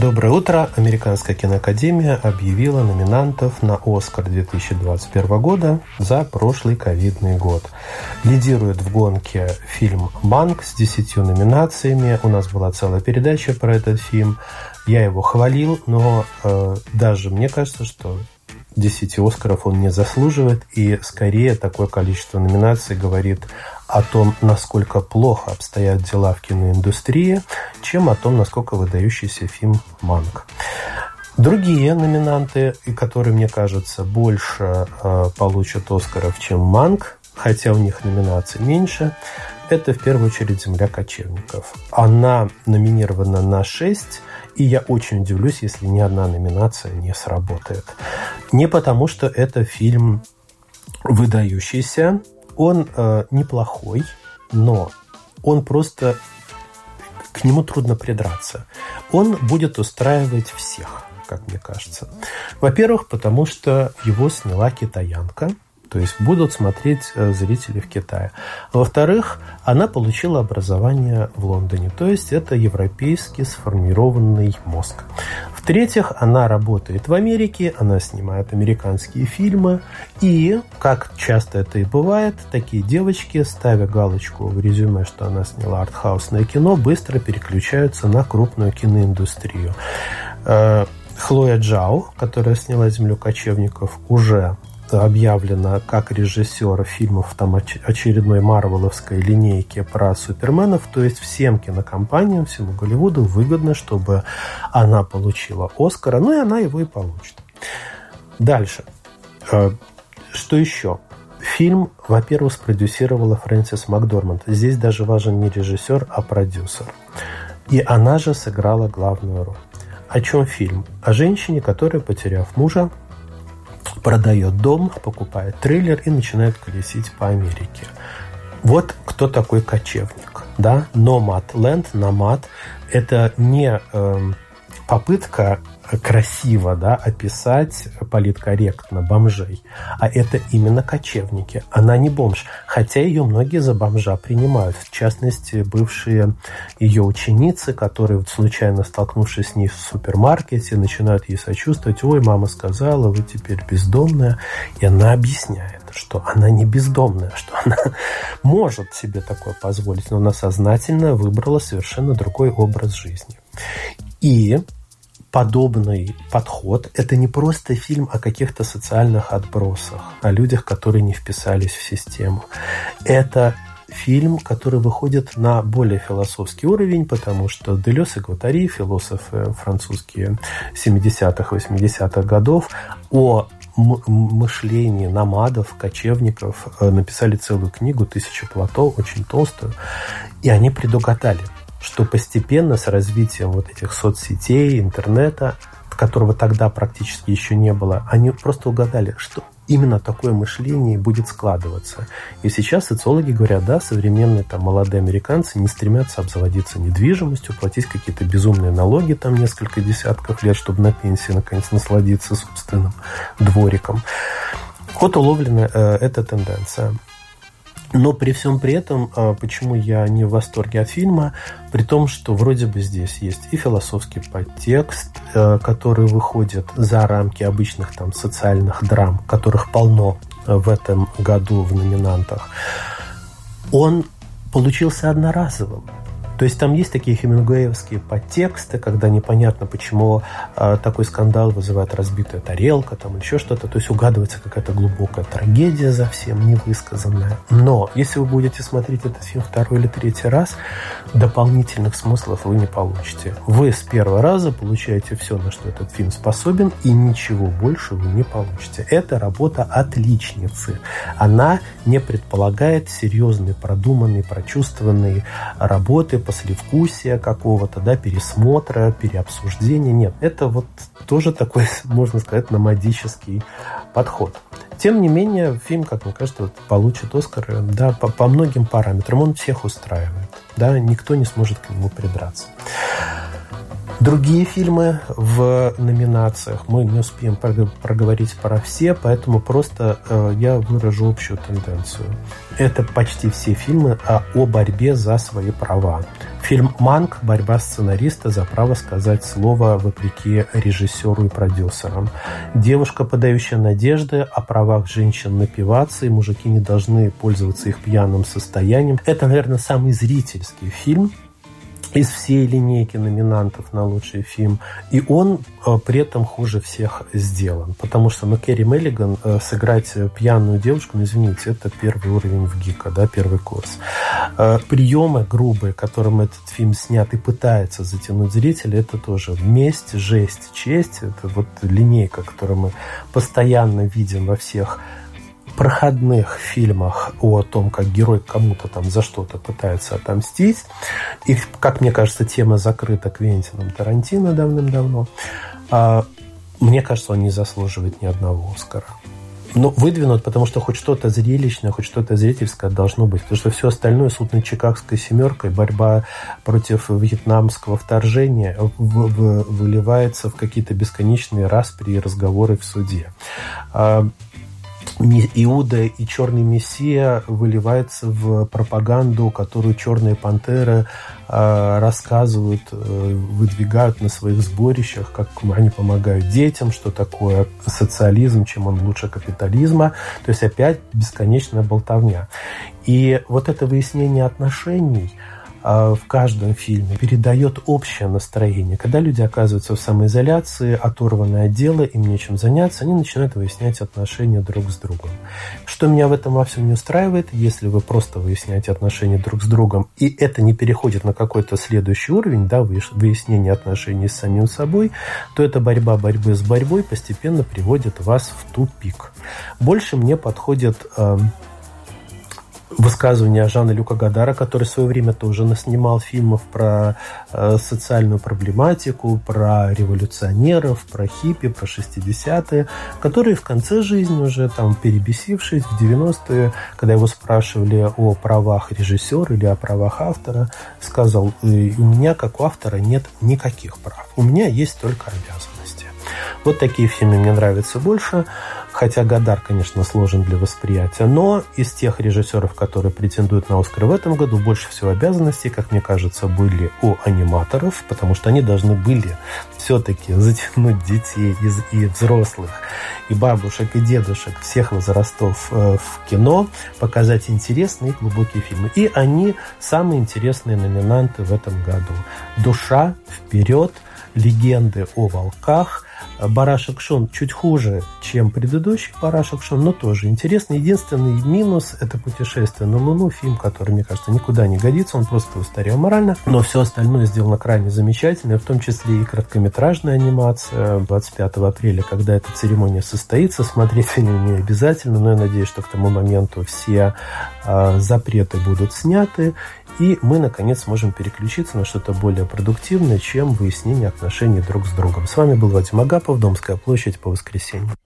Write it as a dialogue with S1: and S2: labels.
S1: Доброе утро. Американская киноакадемия объявила номинантов на «Оскар» 2021 года за прошлый ковидный год. Лидирует в гонке фильм «Банк» с десятью номинациями. У нас была целая передача про этот фильм. Я его хвалил, но э, даже мне кажется, что 10 Оскаров он не заслуживает, и скорее такое количество номинаций говорит о том, насколько плохо обстоят дела в киноиндустрии, чем о том, насколько выдающийся фильм «Манк». Другие номинанты, которые, мне кажется, больше э, получат Оскаров, чем «Манк», хотя у них номинаций меньше, это в первую очередь «Земля кочевников». Она номинирована на 6, и я очень удивлюсь, если ни одна номинация не сработает. Не потому, что это фильм выдающийся, он э, неплохой, но он просто к нему трудно придраться. Он будет устраивать всех, как мне кажется. Во-первых, потому что его сняла китаянка – то есть будут смотреть э, зрители в Китае. Во-вторых, она получила образование в Лондоне, то есть это европейский сформированный мозг. В-третьих, она работает в Америке, она снимает американские фильмы, и, как часто это и бывает, такие девочки, ставя галочку в резюме, что она сняла артхаусное кино, быстро переключаются на крупную киноиндустрию. Э, Хлоя Джао, которая сняла «Землю кочевников», уже объявлена как режиссер фильмов там очередной марвеловской линейки про суперменов, то есть всем кинокомпаниям, всему Голливуду выгодно, чтобы она получила Оскара, ну и она его и получит. Дальше. Э, что еще? Фильм, во-первых, спродюсировала Фрэнсис Макдорманд. Здесь даже важен не режиссер, а продюсер. И она же сыграла главную роль. О чем фильм? О женщине, которая, потеряв мужа, продает дом, покупает трейлер и начинает колесить по Америке. Вот кто такой кочевник. Да? Nomad Land, nomad – это не э, попытка красиво да, описать политкорректно бомжей. А это именно кочевники. Она не бомж. Хотя ее многие за бомжа принимают. В частности, бывшие ее ученицы, которые, случайно столкнувшись с ней в супермаркете, начинают ей сочувствовать. Ой, мама сказала, вы теперь бездомная. И она объясняет, что она не бездомная, что она может себе такое позволить, но она сознательно выбрала совершенно другой образ жизни. И подобный подход – это не просто фильм о каких-то социальных отбросах, о людях, которые не вписались в систему. Это фильм, который выходит на более философский уровень, потому что Делес и Гватари, философы французские 70-х, 80-х годов, о мышлении намадов, кочевников э, написали целую книгу «Тысяча плато», очень толстую, и они предугадали – что постепенно с развитием вот этих соцсетей, интернета, которого тогда практически еще не было, они просто угадали, что именно такое мышление будет складываться. И сейчас социологи говорят, да, современные там молодые американцы не стремятся обзаводиться недвижимостью, платить какие-то безумные налоги там несколько десятков лет, чтобы на пенсии наконец насладиться собственным двориком. Вот уловлена э, эта тенденция. Но при всем при этом, а, почему я не в восторге от фильма, при том, что вроде бы здесь есть и философский подтекст, э, который выходит за рамки обычных там социальных драм, которых полно в этом году в номинантах, он получился одноразовым. То есть там есть такие хемингуэевские подтексты, когда непонятно, почему э, такой скандал вызывает разбитая тарелка там, еще что-то. То есть угадывается какая-то глубокая трагедия за всем, невысказанная. Но если вы будете смотреть этот фильм второй или третий раз, дополнительных смыслов вы не получите. Вы с первого раза получаете все, на что этот фильм способен, и ничего больше вы не получите. Это работа отличницы. Она не предполагает серьезной, продуманной, прочувствованной работы, послевкусия какого-то, да, пересмотра, переобсуждения. Нет, это вот тоже такой, можно сказать, номадический подход. Тем не менее, фильм, как мне кажется, вот, получит Оскар да, по, по многим параметрам. Он всех устраивает. Да, никто не сможет к нему придраться. Другие фильмы в номинациях мы не успеем проговорить про все, поэтому просто э, я выражу общую тенденцию. Это почти все фильмы о, о борьбе за свои права. Фильм «Манк. Борьба сценариста за право сказать слово вопреки режиссеру и продюсерам». Девушка, подающая надежды о правах женщин напиваться, и мужики не должны пользоваться их пьяным состоянием. Это, наверное, самый зрительский фильм, из всей линейки номинантов на лучший фильм. И он э, при этом хуже всех сделан. Потому что, ну, Керри Меллиган э, сыграть пьяную девушку, ну, извините, это первый уровень в ГИКа, да, первый курс. Э, приемы грубые, которым этот фильм снят и пытается затянуть зрителя, это тоже месть, жесть, честь. Это вот линейка, которую мы постоянно видим во всех проходных фильмах о том, как герой кому-то там за что-то пытается отомстить. И, как мне кажется, тема закрыта Квентином Тарантино давным-давно. А, мне кажется, он не заслуживает ни одного Оскара. Ну, выдвинут, потому что хоть что-то зрелищное, хоть что-то зрительское должно быть. Потому что все остальное, суд над Чикагской семеркой, борьба против вьетнамского вторжения выливается в какие-то бесконечные распри и разговоры в суде. А, Иуда и Черный Мессия выливается в пропаганду, которую Черные пантеры э, рассказывают, э, выдвигают на своих сборищах, как они помогают детям, что такое социализм, чем он лучше капитализма. То есть опять бесконечная болтовня. И вот это выяснение отношений – а, в каждом фильме передает общее настроение. Когда люди оказываются в самоизоляции, оторванные от дела, им нечем заняться, они начинают выяснять отношения друг с другом. Что меня в этом во всем не устраивает, если вы просто выясняете отношения друг с другом, и это не переходит на какой-то следующий уровень, да, выяснение отношений с самим собой, то эта борьба борьбы с борьбой постепенно приводит вас в тупик. Больше мне подходит эм, высказывания Жана Люка Гадара, который в свое время тоже наснимал фильмов про э, социальную проблематику, про революционеров, про хиппи, про 60-е, которые в конце жизни уже там перебесившись в 90-е, когда его спрашивали о правах режиссера или о правах автора, сказал, у меня как у автора нет никаких прав, у меня есть только обязанности. Вот такие фильмы мне нравятся больше. Хотя Гадар, конечно, сложен для восприятия, но из тех режиссеров, которые претендуют на Оскар в этом году, больше всего обязанностей, как мне кажется, были у аниматоров, потому что они должны были все-таки затянуть детей и взрослых, и бабушек, и дедушек всех возрастов э, в кино, показать интересные и глубокие фильмы. И они самые интересные номинанты в этом году. «Душа», «Вперед», «Легенды о волках», Барашек Шон чуть хуже, чем предыдущий Барашек Шон, но тоже интересный. Единственный минус – это «Путешествие на Луну», фильм, который, мне кажется, никуда не годится, он просто устарел морально, но все остальное сделано крайне замечательно, в том числе и короткометражная анимация 25 апреля, когда эта церемония состоится, смотреть нее не обязательно, но я надеюсь, что к тому моменту все э, запреты будут сняты, и мы, наконец, сможем переключиться на что-то более продуктивное, чем выяснение отношений друг с другом. С вами был Вадим Агапов, Домская площадь по воскресеньям.